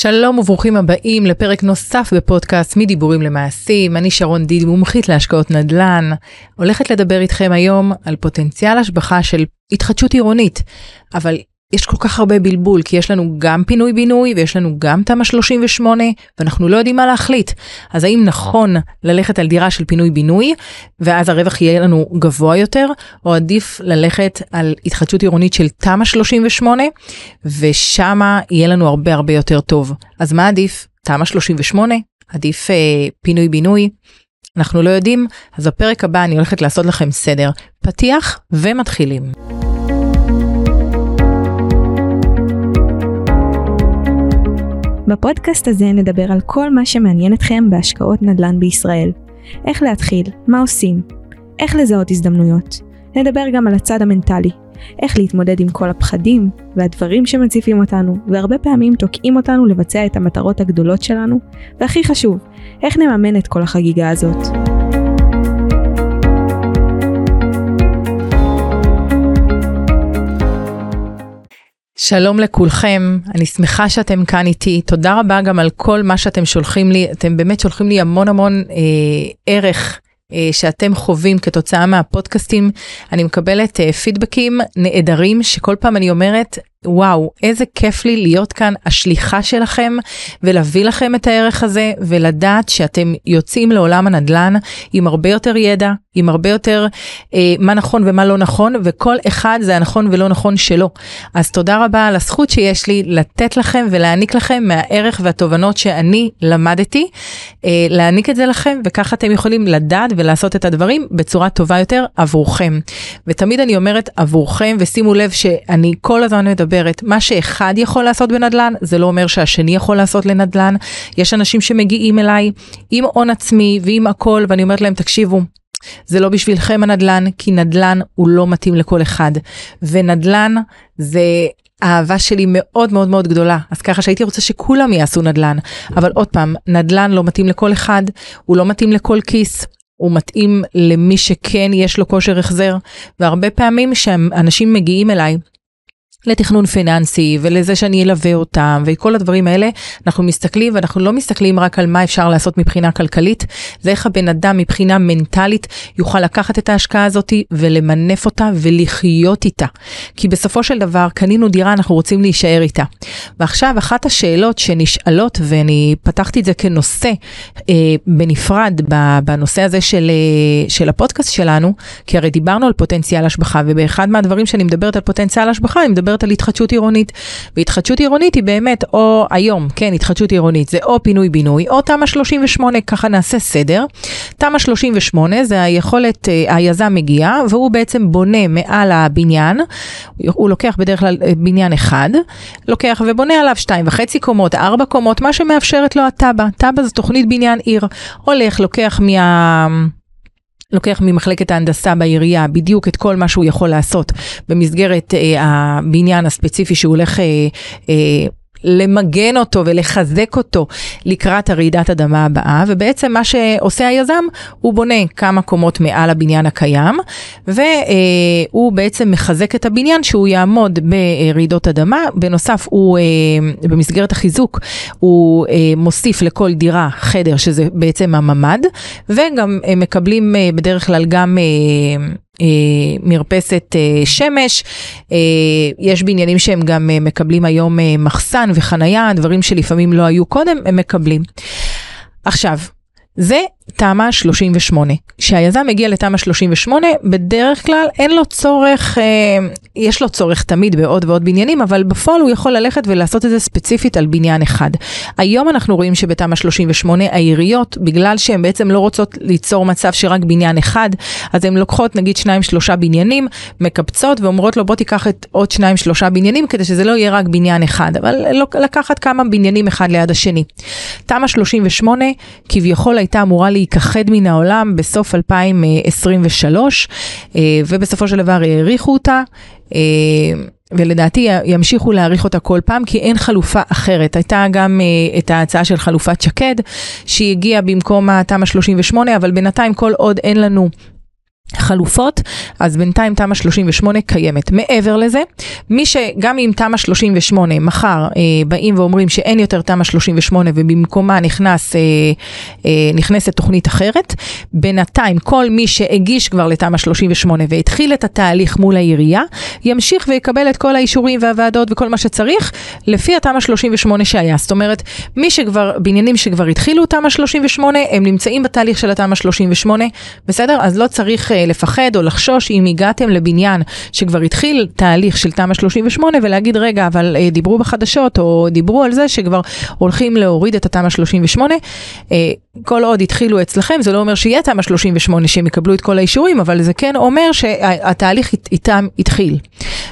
שלום וברוכים הבאים לפרק נוסף בפודקאסט מדיבורים למעשים. אני שרון דיד, מומחית להשקעות נדל"ן. הולכת לדבר איתכם היום על פוטנציאל השבחה של התחדשות עירונית, אבל יש כל כך הרבה בלבול, כי יש לנו גם פינוי-בינוי ויש לנו גם תמ"א 38, ואנחנו לא יודעים מה להחליט. אז האם נכון ללכת על דירה של פינוי-בינוי, ואז הרווח יהיה לנו גבוה יותר, או עדיף ללכת על התחדשות עירונית של תמ"א 38, ושמה יהיה לנו הרבה הרבה יותר טוב. אז מה עדיף? תמ"א 38? עדיף אה, פינוי-בינוי? אנחנו לא יודעים, אז בפרק הבא אני הולכת לעשות לכם סדר. פתיח ומתחילים. בפודקאסט הזה נדבר על כל מה שמעניין אתכם בהשקעות נדל"ן בישראל. איך להתחיל, מה עושים, איך לזהות הזדמנויות. נדבר גם על הצד המנטלי, איך להתמודד עם כל הפחדים והדברים שמציפים אותנו, והרבה פעמים תוקעים אותנו לבצע את המטרות הגדולות שלנו, והכי חשוב, איך נממן את כל החגיגה הזאת. שלום לכולכם, אני שמחה שאתם כאן איתי, תודה רבה גם על כל מה שאתם שולחים לי, אתם באמת שולחים לי המון המון אה, ערך אה, שאתם חווים כתוצאה מהפודקאסטים. אני מקבלת אה, פידבקים נהדרים שכל פעם אני אומרת, וואו, איזה כיף לי להיות כאן השליחה שלכם ולהביא לכם את הערך הזה ולדעת שאתם יוצאים לעולם הנדל"ן עם הרבה יותר ידע, עם הרבה יותר אה, מה נכון ומה לא נכון, וכל אחד זה הנכון ולא נכון שלו. אז תודה רבה על הזכות שיש לי לתת לכם ולהעניק לכם מהערך והתובנות שאני למדתי, אה, להעניק את זה לכם, וככה אתם יכולים לדעת ולעשות את הדברים בצורה טובה יותר עבורכם. ותמיד אני אומרת עבורכם, ושימו לב שאני כל הזמן מדבר מדברת, מה שאחד יכול לעשות בנדל"ן, זה לא אומר שהשני יכול לעשות לנדל"ן. יש אנשים שמגיעים אליי עם הון עצמי ועם הכל, ואני אומרת להם, תקשיבו, זה לא בשבילכם הנדל"ן, כי נדל"ן הוא לא מתאים לכל אחד. ונדל"ן זה אהבה שלי מאוד מאוד מאוד גדולה, אז ככה שהייתי רוצה שכולם יעשו נדל"ן. אבל עוד פעם, נדל"ן לא מתאים לכל אחד, הוא לא מתאים לכל כיס. הוא מתאים למי שכן יש לו כושר החזר, והרבה פעמים שאנשים מגיעים אליי לתכנון פיננסי ולזה שאני אלווה אותם וכל הדברים האלה, אנחנו מסתכלים ואנחנו לא מסתכלים רק על מה אפשר לעשות מבחינה כלכלית, זה איך הבן אדם מבחינה מנטלית יוכל לקחת את ההשקעה הזאת ולמנף אותה ולחיות איתה. כי בסופו של דבר קנינו דירה, אנחנו רוצים להישאר איתה. ועכשיו אחת השאלות שנשאלות, ואני פתחתי את זה כנושא אה, בנפרד בנושא הזה של, אה, של הפודקאסט שלנו, כי הרי דיברנו על פוטנציאל השבחה, ובאחד מהדברים שאני מדברת על פוטנציאל השבחה, אני מדברת מדברת על התחדשות עירונית. והתחדשות עירונית היא באמת, או היום, כן, התחדשות עירונית, זה או פינוי-בינוי, או תמ"א 38, ככה נעשה סדר. תמ"א 38 זה היכולת, אה, היזם מגיע, והוא בעצם בונה מעל הבניין, הוא לוקח בדרך כלל אה, בניין אחד, לוקח ובונה עליו שתיים וחצי קומות, ארבע קומות, מה שמאפשרת לו התב"ע. תב"ע זה תוכנית בניין עיר. הולך, לוקח מה... לוקח ממחלקת ההנדסה בעירייה בדיוק את כל מה שהוא יכול לעשות במסגרת אה, הבניין הספציפי שהוא הולך אה, אה, למגן אותו ולחזק אותו לקראת הרעידת אדמה הבאה, ובעצם מה שעושה היזם, הוא בונה כמה קומות מעל הבניין הקיים, והוא בעצם מחזק את הבניין שהוא יעמוד ברעידות אדמה. בנוסף, הוא במסגרת החיזוק, הוא מוסיף לכל דירה חדר, שזה בעצם הממ"ד, וגם מקבלים בדרך כלל גם אה, מרפסת אה, שמש, אה, יש בניינים שהם גם מקבלים היום מחסן וחנייה, דברים שלפעמים לא היו קודם, הם מקבלים. עכשיו, זה תמ"א 38. כשהיזם מגיע לתמ"א 38, בדרך כלל אין לו צורך, אה, יש לו צורך תמיד בעוד ועוד בניינים, אבל בפועל הוא יכול ללכת ולעשות את זה ספציפית על בניין אחד. היום אנחנו רואים שבתמ"א 38 העיריות, בגלל שהן בעצם לא רוצות ליצור מצב שרק בניין אחד, אז הן לוקחות נגיד שניים שלושה בניינים, מקבצות ואומרות לו בוא תיקח את עוד שניים שלושה בניינים כדי שזה לא יהיה רק בניין אחד, אבל לא, לקחת כמה בניינים אחד ליד השני. תמ"א 38 כביכול הייתה אמורה להיכחד מן העולם בסוף 2023, אה, ובסופו של דבר העריכו אותה. אה, ולדעתי ימשיכו להעריך אותה כל פעם, כי אין חלופה אחרת. הייתה גם uh, את ההצעה של חלופת שקד, שהיא הגיעה במקום התמ"א 38, אבל בינתיים כל עוד אין לנו חלופות, אז בינתיים תמ"א 38 קיימת. מעבר לזה, מי שגם אם תמ"א 38 מחר אה, באים ואומרים שאין יותר תמ"א 38 ובמקומה נכנס, אה, אה, נכנסת תוכנית אחרת, בינתיים כל מי שהגיש כבר לתמ"א 38 והתחיל את התהליך מול העירייה, ימשיך ויקבל את כל האישורים והוועדות וכל מה שצריך לפי התמ"א 38 שהיה. זאת אומרת, מי שכבר, בניינים שכבר התחילו תמ"א 38, הם נמצאים בתהליך של התמ"א 38, בסדר? אז לא צריך... אה, לפחד או לחשוש אם הגעתם לבניין שכבר התחיל תהליך של תמ"א 38 ולהגיד רגע אבל אה, דיברו בחדשות או דיברו על זה שכבר הולכים להוריד את התמ"א 38. כל עוד התחילו אצלכם, זה לא אומר שיהיה תמ"א 38 שהם יקבלו את כל האישורים, אבל זה כן אומר שהתהליך איתם התחיל.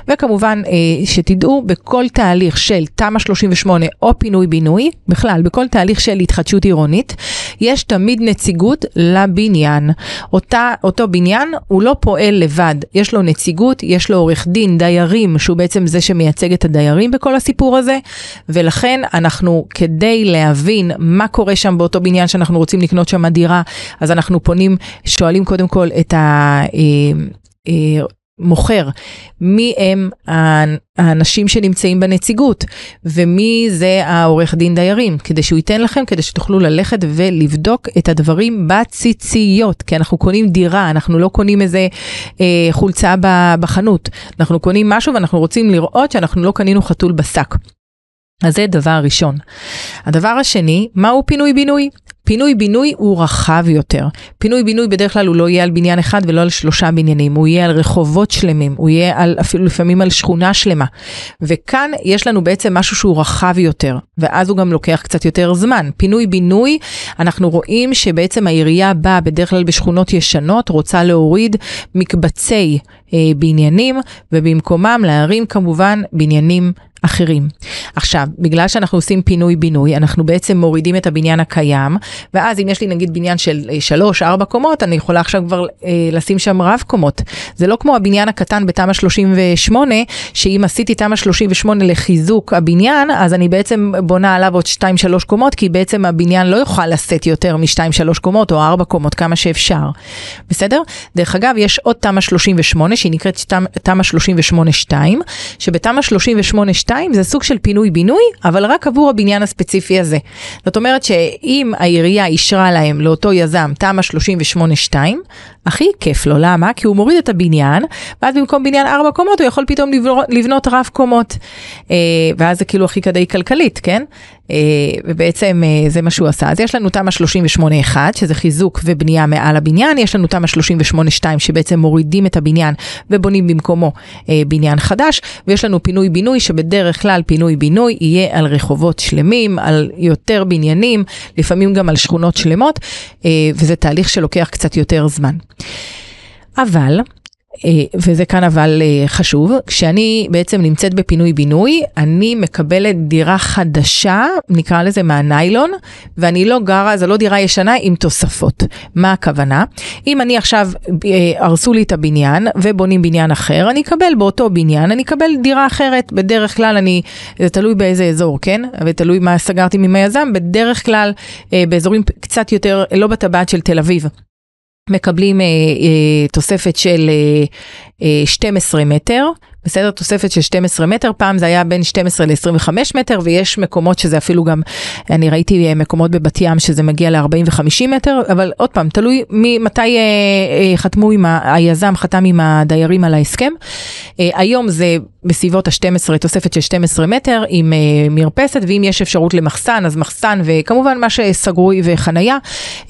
וכמובן, אה, שתדעו, בכל תהליך של תמ"א 38 או פינוי-בינוי, בכלל, בכל תהליך של התחדשות עירונית, יש תמיד נציגות לבניין. אותה, אותו בניין, הוא לא פועל לבד, יש לו נציגות, יש לו עורך דין, דיירים, שהוא בעצם זה שמייצג את הדיירים בכל הסיפור הזה, ולכן אנחנו, כדי להבין מה קורה שם באותו בניין שאנחנו אנחנו רוצים לקנות שם דירה, אז אנחנו פונים, שואלים קודם כל את המוכר, אה, מי הם האנשים שנמצאים בנציגות, ומי זה העורך דין דיירים, כדי שהוא ייתן לכם, כדי שתוכלו ללכת ולבדוק את הדברים בציציות, כי אנחנו קונים דירה, אנחנו לא קונים איזה אה, חולצה בחנות, אנחנו קונים משהו ואנחנו רוצים לראות שאנחנו לא קנינו חתול בשק. אז זה דבר ראשון. הדבר השני, מהו פינוי-בינוי? פינוי-בינוי הוא רחב יותר. פינוי-בינוי בדרך כלל הוא לא יהיה על בניין אחד ולא על שלושה בניינים, הוא יהיה על רחובות שלמים, הוא יהיה על, אפילו לפעמים על שכונה שלמה. וכאן יש לנו בעצם משהו שהוא רחב יותר, ואז הוא גם לוקח קצת יותר זמן. פינוי-בינוי, אנחנו רואים שבעצם העירייה באה בדרך כלל בשכונות ישנות, רוצה להוריד מקבצי אה, בניינים, ובמקומם להרים כמובן בניינים אחרים. עכשיו, בגלל שאנחנו עושים פינוי-בינוי, אנחנו בעצם מורידים את הבניין הקיים, ואז אם יש לי נגיד בניין של 3-4 אה, קומות, אני יכולה עכשיו כבר אה, לשים שם רב קומות. זה לא כמו הבניין הקטן בתמ"א 38, שאם עשיתי תמ"א 38 לחיזוק הבניין, אז אני בעצם בונה עליו עוד 2-3 קומות, כי בעצם הבניין לא יוכל לשאת יותר מ-2-3 קומות או 4 קומות, כמה שאפשר. בסדר? דרך אגב, יש עוד תמ"א 38, שהיא נקראת תמ"א 38-2, שבתמ"א 38-2 זה סוג של פינוי-בינוי, אבל רק עבור הבניין הספציפי הזה. זאת אומרת שאם העירייה אישרה להם, לאותו יזם, תמ"א 38-2, הכי כיף לו, למה? כי הוא מוריד את הבניין, ואז במקום בניין ארבע קומות הוא יכול פתאום לבנות רב קומות. אה, ואז זה כאילו הכי כדאי כלכלית, כן? אה, ובעצם אה, זה מה שהוא עשה. אז יש לנו תמ"א 38-1, שזה חיזוק ובנייה מעל הבניין, יש לנו תמ"א 38-2, שבעצם מורידים את הבניין ובונים במקומו בניין חדש, ויש לנו פינוי-בינוי, שבדרך כלל פינוי-בינוי יהיה על רחובות שלמים, על יותר בניינים, לפעמים גם על שכונות שלמות, וזה תהליך שלוקח קצת יותר זמן. אבל, אה, וזה כאן אבל אה, חשוב, כשאני בעצם נמצאת בפינוי-בינוי, אני מקבלת דירה חדשה, נקרא לזה מהניילון, ואני לא גרה, זו לא דירה ישנה עם תוספות. מה הכוונה? אם אני עכשיו, אה, הרסו לי את הבניין ובונים בניין אחר, אני אקבל באותו בניין, אני אקבל דירה אחרת. בדרך כלל אני, זה תלוי באיזה אזור, כן? ותלוי מה סגרתי עם היזם, בדרך כלל באזורים קצת יותר, לא בטבעת של תל אביב. מקבלים אה, אה, תוספת של אה, אה, 12 מטר, בסדר? תוספת של 12 מטר, פעם זה היה בין 12 ל-25 מטר, ויש מקומות שזה אפילו גם, אני ראיתי אה, מקומות בבת ים שזה מגיע ל-40 ו-50 מטר, אבל עוד פעם, תלוי מתי אה, אה, חתמו עם, ה, היזם חתם עם הדיירים על ההסכם. היום זה בסביבות ה-12, תוספת של 12 מטר עם מרפסת, ואם יש אפשרות למחסן, אז מחסן, וכמובן מה שסגרו וחנייה,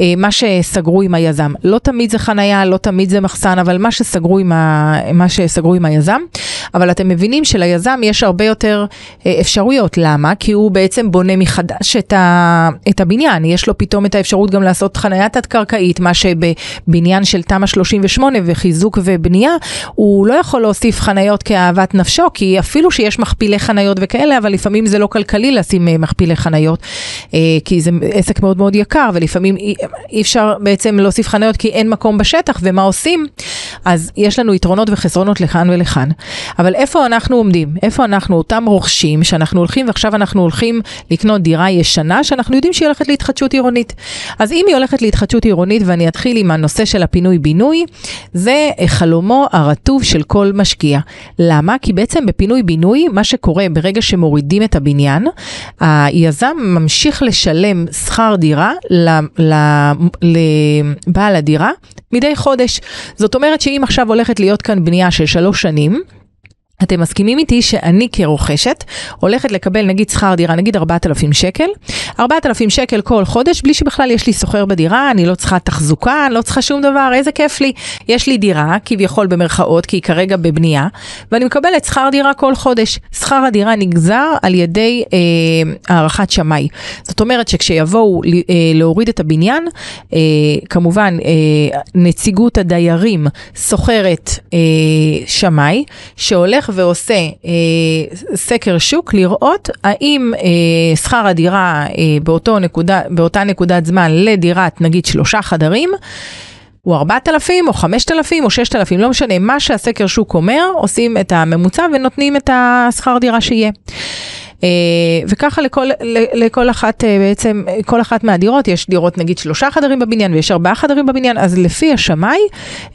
אה, מה שסגרו עם היזם. לא תמיד זה חנייה, לא תמיד זה מחסן, אבל מה שסגרו עם, ה, מה שסגרו עם היזם. אבל אתם מבינים שליזם יש הרבה יותר אה, אפשרויות. למה? כי הוא בעצם בונה מחדש את, ה, את הבניין. יש לו פתאום את האפשרות גם לעשות חנייה תת-קרקעית, מה שבבניין של תמ"א 38 וחיזוק ובנייה, הוא לא יכול להוסיף חניות כאהבת נפשו, כי אפילו שיש מכפילי חניות וכאלה, אבל לפעמים זה לא כלכלי לשים אה, מכפילי חניות, אה, כי זה עסק מאוד מאוד יקר, ולפעמים אי, אי אפשר בעצם להוסיף חניות כי אין מקום בשטח, ומה עושים? אז יש לנו יתרונות וחסרונות לכאן ולכאן. אבל איפה אנחנו עומדים? איפה אנחנו אותם רוכשים שאנחנו הולכים ועכשיו אנחנו הולכים לקנות דירה ישנה שאנחנו יודעים שהיא הולכת להתחדשות עירונית. אז אם היא הולכת להתחדשות עירונית ואני אתחיל עם הנושא של הפינוי-בינוי, זה חלומו הרטוב של כל משקיע. למה? כי בעצם בפינוי-בינוי, מה שקורה ברגע שמורידים את הבניין, היזם ממשיך לשלם שכר דירה לבעל הדירה מדי חודש. זאת אומרת שאם עכשיו הולכת להיות כאן בנייה של שלוש שנים, אתם מסכימים איתי שאני כרוכשת הולכת לקבל נגיד שכר דירה, נגיד 4,000 שקל, 4,000 שקל כל חודש בלי שבכלל יש לי סוחר בדירה, אני לא צריכה תחזוקה, אני לא צריכה שום דבר, איזה כיף לי. יש לי דירה, כביכול במרכאות, כי היא כרגע בבנייה, ואני מקבלת שכר דירה כל חודש. שכר הדירה נגזר על ידי אה, הערכת שמאי. זאת אומרת שכשיבואו אה, להוריד את הבניין, אה, כמובן אה, נציגות הדיירים שוכרת אה, שמאי, שהולך ועושה אה, סקר שוק לראות האם אה, שכר הדירה אה, באותו נקודה, באותה נקודת זמן לדירת נגיד שלושה חדרים, הוא 4,000 או 5,000 או 6,000, לא משנה, מה שהסקר שוק אומר, עושים את הממוצע ונותנים את השכר דירה שיהיה. אה, וככה לכל, לכל אחת אה, בעצם, כל אחת מהדירות, יש דירות נגיד שלושה חדרים בבניין ויש ארבעה חדרים בבניין, אז לפי השמאי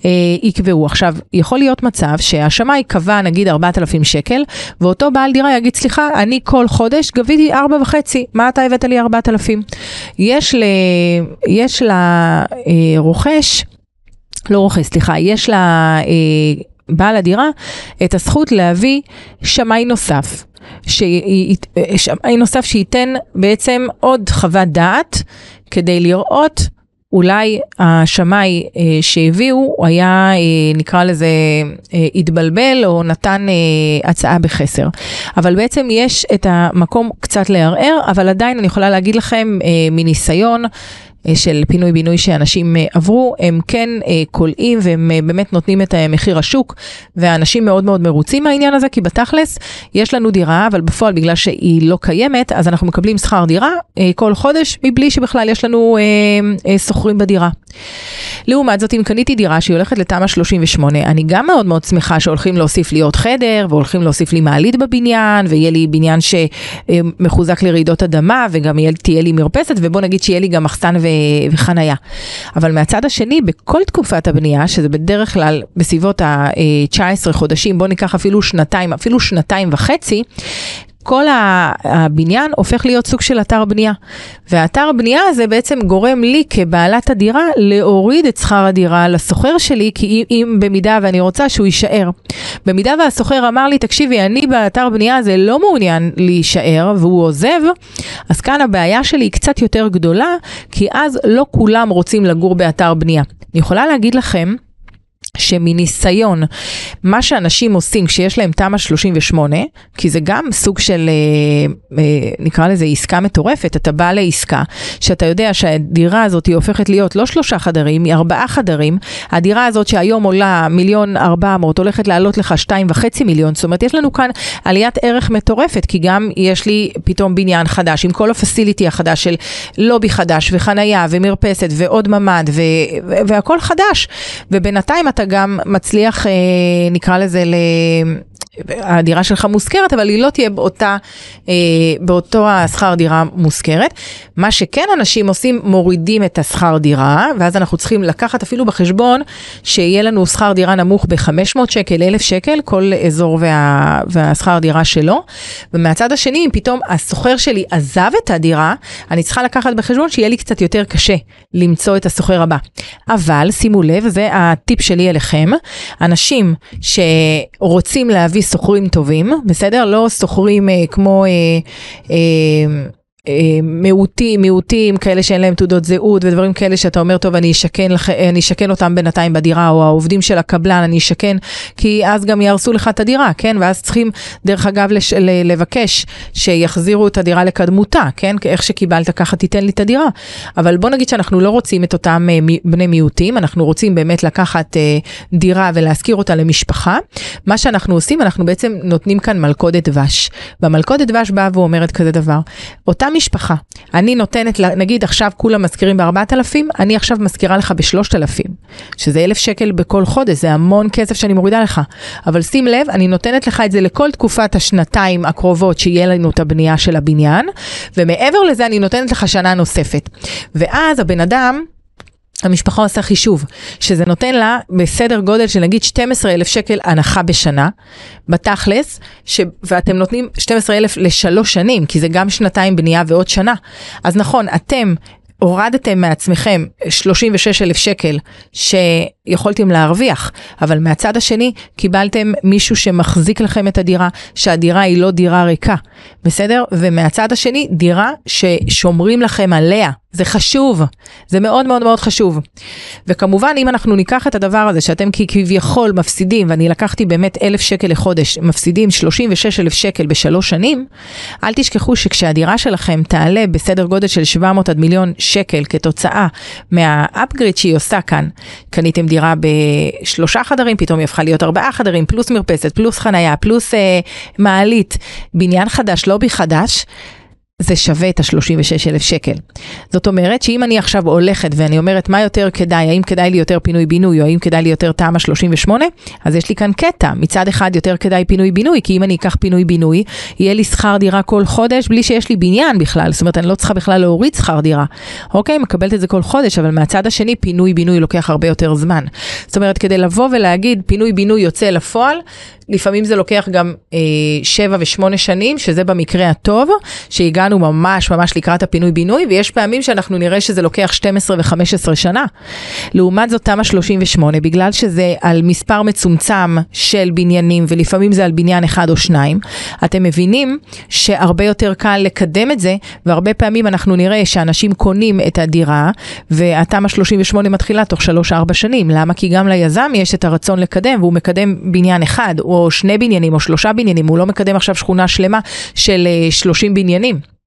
אה, יקבעו. עכשיו, יכול להיות מצב שהשמאי קבע נגיד 4,000 שקל, ואותו בעל דירה יגיד, סליחה, אני כל חודש גביתי ארבע וחצי, מה אתה הבאת לי 4,000? יש, ל, יש לרוכש, לא רוכש, סליחה, יש לה... בעל הדירה את הזכות להביא שמאי נוסף. שמאי נוסף שייתן בעצם עוד חוות דעת כדי לראות אולי השמאי אה, שהביאו, היה, אה, נקרא לזה, אה, התבלבל או נתן אה, הצעה בחסר. אבל בעצם יש את המקום קצת לערער, אבל עדיין אני יכולה להגיד לכם אה, מניסיון, של פינוי-בינוי שאנשים אה, עברו, הם כן כולאים אה, והם באמת נותנים את מחיר השוק, ואנשים מאוד מאוד מרוצים מהעניין הזה, כי בתכלס יש לנו דירה, אבל בפועל בגלל שהיא לא קיימת, אז אנחנו מקבלים שכר דירה כל חודש, מבלי שבכלל יש לנו שוכרים בדירה. לעומת זאת, אם קניתי דירה שהיא הולכת לתמ"א 38, אני גם מאוד מאוד שמחה שהולכים להוסיף לי עוד חדר, והולכים להוסיף לי מעלית בבניין, ויהיה לי בניין שמחוזק לרעידות אדמה, וגם תהיה לי מרפסת, ובוא נגיד שיהיה לי גם מחסן ו... וחנייה. אבל מהצד השני, בכל תקופת הבנייה, שזה בדרך כלל בסביבות ה-19 חודשים, בוא ניקח אפילו שנתיים, אפילו שנתיים וחצי, כל הבניין הופך להיות סוג של אתר בנייה. והאתר בנייה הזה בעצם גורם לי כבעלת הדירה להוריד את שכר הדירה לשוכר שלי, כי אם במידה ואני רוצה שהוא יישאר. במידה והשוכר אמר לי, תקשיבי, אני באתר בנייה הזה לא מעוניין להישאר והוא עוזב, אז כאן הבעיה שלי היא קצת יותר גדולה, כי אז לא כולם רוצים לגור באתר בנייה. אני יכולה להגיד לכם, שמניסיון, מה שאנשים עושים כשיש להם תמ"א 38, כי זה גם סוג של, אה, אה, נקרא לזה עסקה מטורפת, אתה בא לעסקה, שאתה יודע שהדירה הזאת היא הופכת להיות לא שלושה חדרים, היא ארבעה חדרים, הדירה הזאת שהיום עולה מיליון ארבע מאות, הולכת לעלות לך שתיים וחצי מיליון, זאת אומרת, יש לנו כאן עליית ערך מטורפת, כי גם יש לי פתאום בניין חדש, עם כל הפסיליטי החדש של לובי חדש, וחנייה, ומרפסת, ועוד ממ"ד, והכל חדש, ובינתיים אתה גם מצליח, אה, נקרא לזה, ל... הדירה שלך מושכרת, אבל היא לא תהיה באותה, אה, באותו השכר דירה מושכרת. מה שכן אנשים עושים, מורידים את השכר דירה, ואז אנחנו צריכים לקחת אפילו בחשבון שיהיה לנו שכר דירה נמוך ב-500 שקל, 1,000 שקל, כל אזור וה, והשכר דירה שלו. ומהצד השני, אם פתאום השוכר שלי עזב את הדירה, אני צריכה לקחת בחשבון שיהיה לי קצת יותר קשה למצוא את השוכר הבא. אבל שימו לב, זה הטיפ שלי אליכם, אנשים שרוצים להביא שוכרים טובים, בסדר? לא שוכרים אה, כמו... אה, אה, מיעוטים, מיעוטים, כאלה שאין להם תעודות זהות ודברים כאלה שאתה אומר, טוב, אני אשכן, אני אשכן אותם בינתיים בדירה, או העובדים של הקבלן, אני אשכן, כי אז גם יהרסו לך את הדירה, כן? ואז צריכים, דרך אגב, לש, לבקש שיחזירו את הדירה לקדמותה, כן? איך שקיבלת, ככה תיתן לי את הדירה. אבל בוא נגיד שאנחנו לא רוצים את אותם אה, בני מיעוטים, אנחנו רוצים באמת לקחת אה, דירה ולהשכיר אותה למשפחה. מה שאנחנו עושים, אנחנו בעצם נותנים כאן מלכודת דבש. והמלכודת דבש באה ואומרת כזה דבר, אותה אותה משפחה, אני נותנת, לה- נגיד עכשיו כולם מזכירים ב-4,000, אני עכשיו מזכירה לך ב-3,000, שזה 1,000 שקל בכל חודש, זה המון כסף שאני מורידה לך. אבל שים לב, אני נותנת לך את זה לכל תקופת השנתיים הקרובות שיהיה לנו את הבנייה של הבניין, ומעבר לזה אני נותנת לך שנה נוספת. ואז הבן אדם, המשפחה עושה חישוב, שזה נותן לה בסדר גודל של נגיד 12,000 שקל הנחה בשנה, בתכלס, ש... ואתם נותנים 12,000 לשלוש שנים, כי זה גם שנתיים בנייה ועוד שנה. אז נכון, אתם הורדתם מעצמכם 36,000 שקל שיכולתם להרוויח, אבל מהצד השני קיבלתם מישהו שמחזיק לכם את הדירה, שהדירה היא לא דירה ריקה, בסדר? ומהצד השני, דירה ששומרים לכם עליה. זה חשוב, זה מאוד מאוד מאוד חשוב. וכמובן, אם אנחנו ניקח את הדבר הזה שאתם כביכול מפסידים, ואני לקחתי באמת אלף שקל לחודש, מפסידים 36 אלף שקל בשלוש שנים, אל תשכחו שכשהדירה שלכם תעלה בסדר גודל של 700 עד מיליון שקל כתוצאה מהאפגריד שהיא עושה כאן, קניתם דירה בשלושה חדרים, פתאום היא הפכה להיות ארבעה חדרים, פלוס מרפסת, פלוס חנייה, פלוס אה, מעלית, בניין חדש, לובי חדש. זה שווה את ה-36 אלף שקל. זאת אומרת שאם אני עכשיו הולכת ואני אומרת מה יותר כדאי, האם כדאי לי יותר פינוי-בינוי או האם כדאי לי יותר תמ"א 38, אז יש לי כאן קטע. מצד אחד יותר כדאי פינוי-בינוי, כי אם אני אקח פינוי-בינוי, יהיה לי שכר דירה כל חודש בלי שיש לי בניין בכלל. זאת אומרת, אני לא צריכה בכלל להוריד שכר דירה. אוקיי, מקבלת את זה כל חודש, אבל מהצד השני פינוי-בינוי לוקח הרבה יותר זמן. זאת אומרת, כדי לבוא ולהגיד פינוי-בינוי יוצא לפועל, לפעמים זה לוקח גם אה, שבע ושמונה שנים, שזה במקרה הטוב, שהגענו ממש ממש לקראת הפינוי-בינוי, ויש פעמים שאנחנו נראה שזה לוקח 12 ו-15 שנה. לעומת זאת, תמ"א 38, בגלל שזה על מספר מצומצם של בניינים, ולפעמים זה על בניין אחד או שניים, אתם מבינים שהרבה יותר קל לקדם את זה, והרבה פעמים אנחנו נראה שאנשים קונים את הדירה, והתמ"א 38 מתחילה תוך 3-4 שנים. למה? כי גם ליזם יש את הרצון לקדם, והוא מקדם בניין אחד, או שני בניינים, או שלושה בניינים, הוא לא מקדם עכשיו שכונה שלמה של אה, 30 בניינים.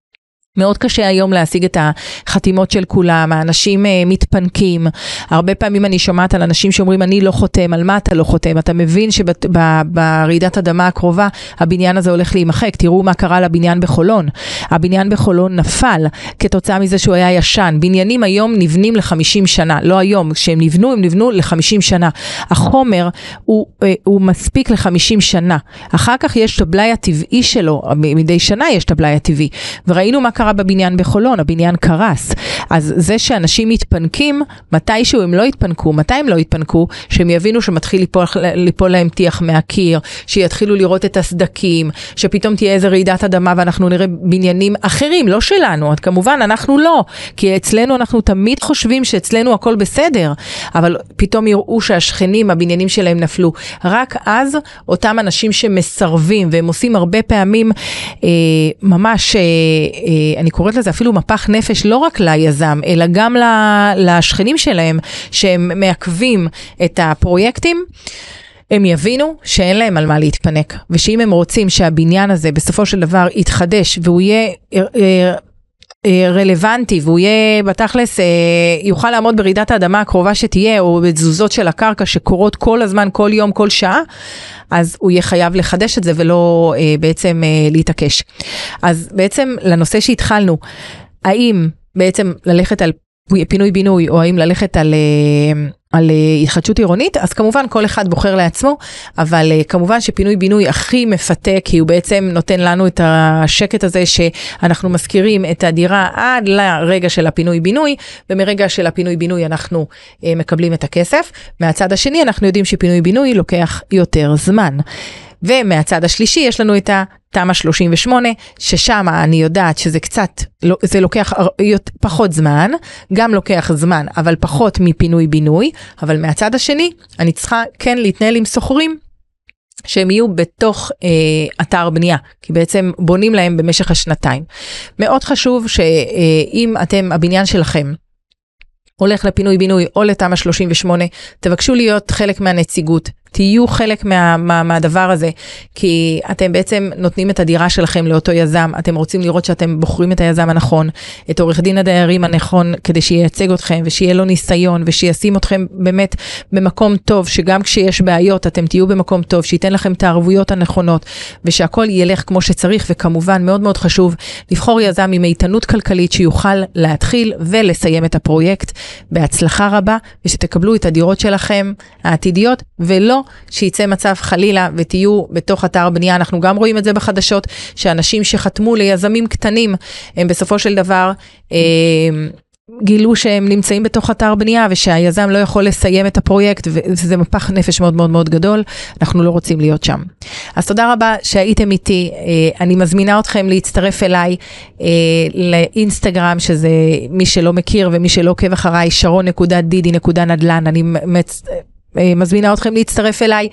מאוד קשה היום להשיג את החתימות של כולם, האנשים uh, מתפנקים. הרבה פעמים אני שומעת על אנשים שאומרים, אני לא חותם, על מה אתה לא חותם? אתה מבין שברעידת אדמה הקרובה הבניין הזה הולך להימחק. תראו מה קרה לבניין בחולון. הבניין בחולון נפל כתוצאה מזה שהוא היה ישן. בניינים היום נבנים ל-50 שנה, לא היום, כשהם נבנו, הם נבנו ל-50 שנה. החומר הוא, uh, הוא מספיק ל-50 שנה. אחר כך יש את הבלאי הטבעי שלו, מדי שנה יש את הבלאי הטבעי. וראינו מה קרה בבניין בחולון, הבניין קרס. אז זה שאנשים מתפנקים, מתישהו הם לא יתפנקו, מתי הם לא יתפנקו? שהם יבינו שמתחיל ליפול, ליפול להם טיח מהקיר, שיתחילו לראות את הסדקים, שפתאום תהיה איזה רעידת אדמה ואנחנו נראה בניינים אחרים, לא שלנו, אז כמובן אנחנו לא, כי אצלנו אנחנו תמיד חושבים שאצלנו הכל בסדר, אבל פתאום יראו שהשכנים, הבניינים שלהם נפלו. רק אז אותם אנשים שמסרבים, והם עושים הרבה פעמים אה, ממש, אה, אה, אני קוראת לזה אפילו מפח נפש, לא רק ליזם, אלא גם לשכנים שלהם, שהם מעכבים את הפרויקטים. הם יבינו שאין להם על מה להתפנק, ושאם הם רוצים שהבניין הזה בסופו של דבר יתחדש והוא יהיה רלוונטי והוא יהיה בתכלס, יוכל לעמוד ברעידת האדמה הקרובה שתהיה, או בתזוזות של הקרקע שקורות כל הזמן, כל יום, כל שעה, אז הוא יהיה חייב לחדש את זה ולא בעצם להתעקש. אז בעצם לנושא שהתחלנו, האם בעצם ללכת על פינוי-בינוי, או האם ללכת על... על התחדשות עירונית, אז כמובן כל אחד בוחר לעצמו, אבל כמובן שפינוי-בינוי הכי מפתה, כי הוא בעצם נותן לנו את השקט הזה שאנחנו מזכירים את הדירה עד לרגע של הפינוי-בינוי, ומרגע של הפינוי-בינוי אנחנו מקבלים את הכסף. מהצד השני אנחנו יודעים שפינוי-בינוי לוקח יותר זמן. ומהצד השלישי יש לנו את התמ"א 38, ששם אני יודעת שזה קצת, זה לוקח פחות זמן, גם לוקח זמן, אבל פחות מפינוי-בינוי, אבל מהצד השני, אני צריכה כן להתנהל עם סוחרים. שהם יהיו בתוך אה, אתר בנייה, כי בעצם בונים להם במשך השנתיים. מאוד חשוב שאם אתם, הבניין שלכם, הולך לפינוי-בינוי או לתמ"א 38, תבקשו להיות חלק מהנציגות, תהיו חלק מה, מה, מהדבר הזה, כי אתם בעצם נותנים את הדירה שלכם לאותו יזם, אתם רוצים לראות שאתם בוחרים את היזם הנכון, את עורך דין הדיירים הנכון, כדי שייצג אתכם ושיהיה לו ניסיון ושישים אתכם באמת במקום טוב, שגם כשיש בעיות אתם תהיו במקום טוב, שייתן לכם את הערבויות הנכונות, ושהכול ילך כמו שצריך, וכמובן מאוד מאוד חשוב לבחור יזם עם איתנות כלכלית שיוכל להתחיל ולסיים את הפרויקט. בהצלחה רבה, ושתקבלו את הדירות שלכם העתידיות, ולא שייצא מצב חלילה ותהיו בתוך אתר בנייה. אנחנו גם רואים את זה בחדשות, שאנשים שחתמו ליזמים קטנים, הם בסופו של דבר... אה, גילו שהם נמצאים בתוך אתר בנייה ושהיזם לא יכול לסיים את הפרויקט וזה מפח נפש מאוד מאוד מאוד גדול, אנחנו לא רוצים להיות שם. אז תודה רבה שהייתם איתי, אה, אני מזמינה אתכם להצטרף אליי אה, לאינסטגרם, שזה מי שלא מכיר ומי שלא עוקב אחריי, שרון.דידי.נדל"ן, אני מצ... אה, מזמינה אתכם להצטרף אליי.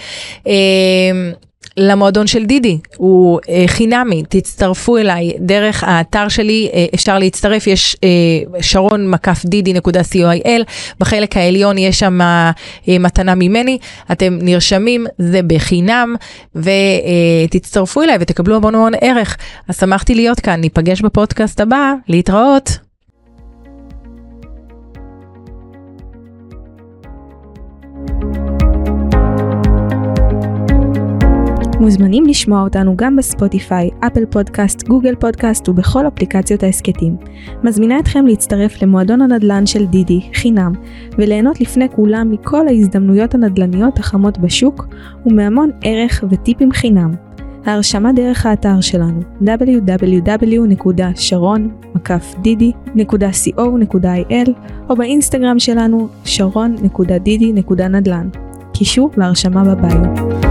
למועדון של דידי, הוא אה, חינמי, תצטרפו אליי. דרך האתר שלי, אה, אפשר להצטרף, יש אה, שרון מקף דידי נקודה co.il, בחלק העליון יש שם אה, מתנה ממני, אתם נרשמים, זה בחינם, ותצטרפו אה, אליי ותקבלו המון המון ערך. אז שמחתי להיות כאן, ניפגש בפודקאסט הבא, להתראות. מוזמנים לשמוע אותנו גם בספוטיפיי, אפל פודקאסט, גוגל פודקאסט ובכל אפליקציות ההסכתים. מזמינה אתכם להצטרף למועדון הנדל"ן של דידי, חינם, וליהנות לפני כולם מכל ההזדמנויות הנדל"ניות החמות בשוק, ומהמון ערך וטיפים חינם. ההרשמה דרך האתר שלנו www.sharon.didi.co.il או באינסטגרם שלנו sharon.didi.נדל"ן. קישור להרשמה בביו.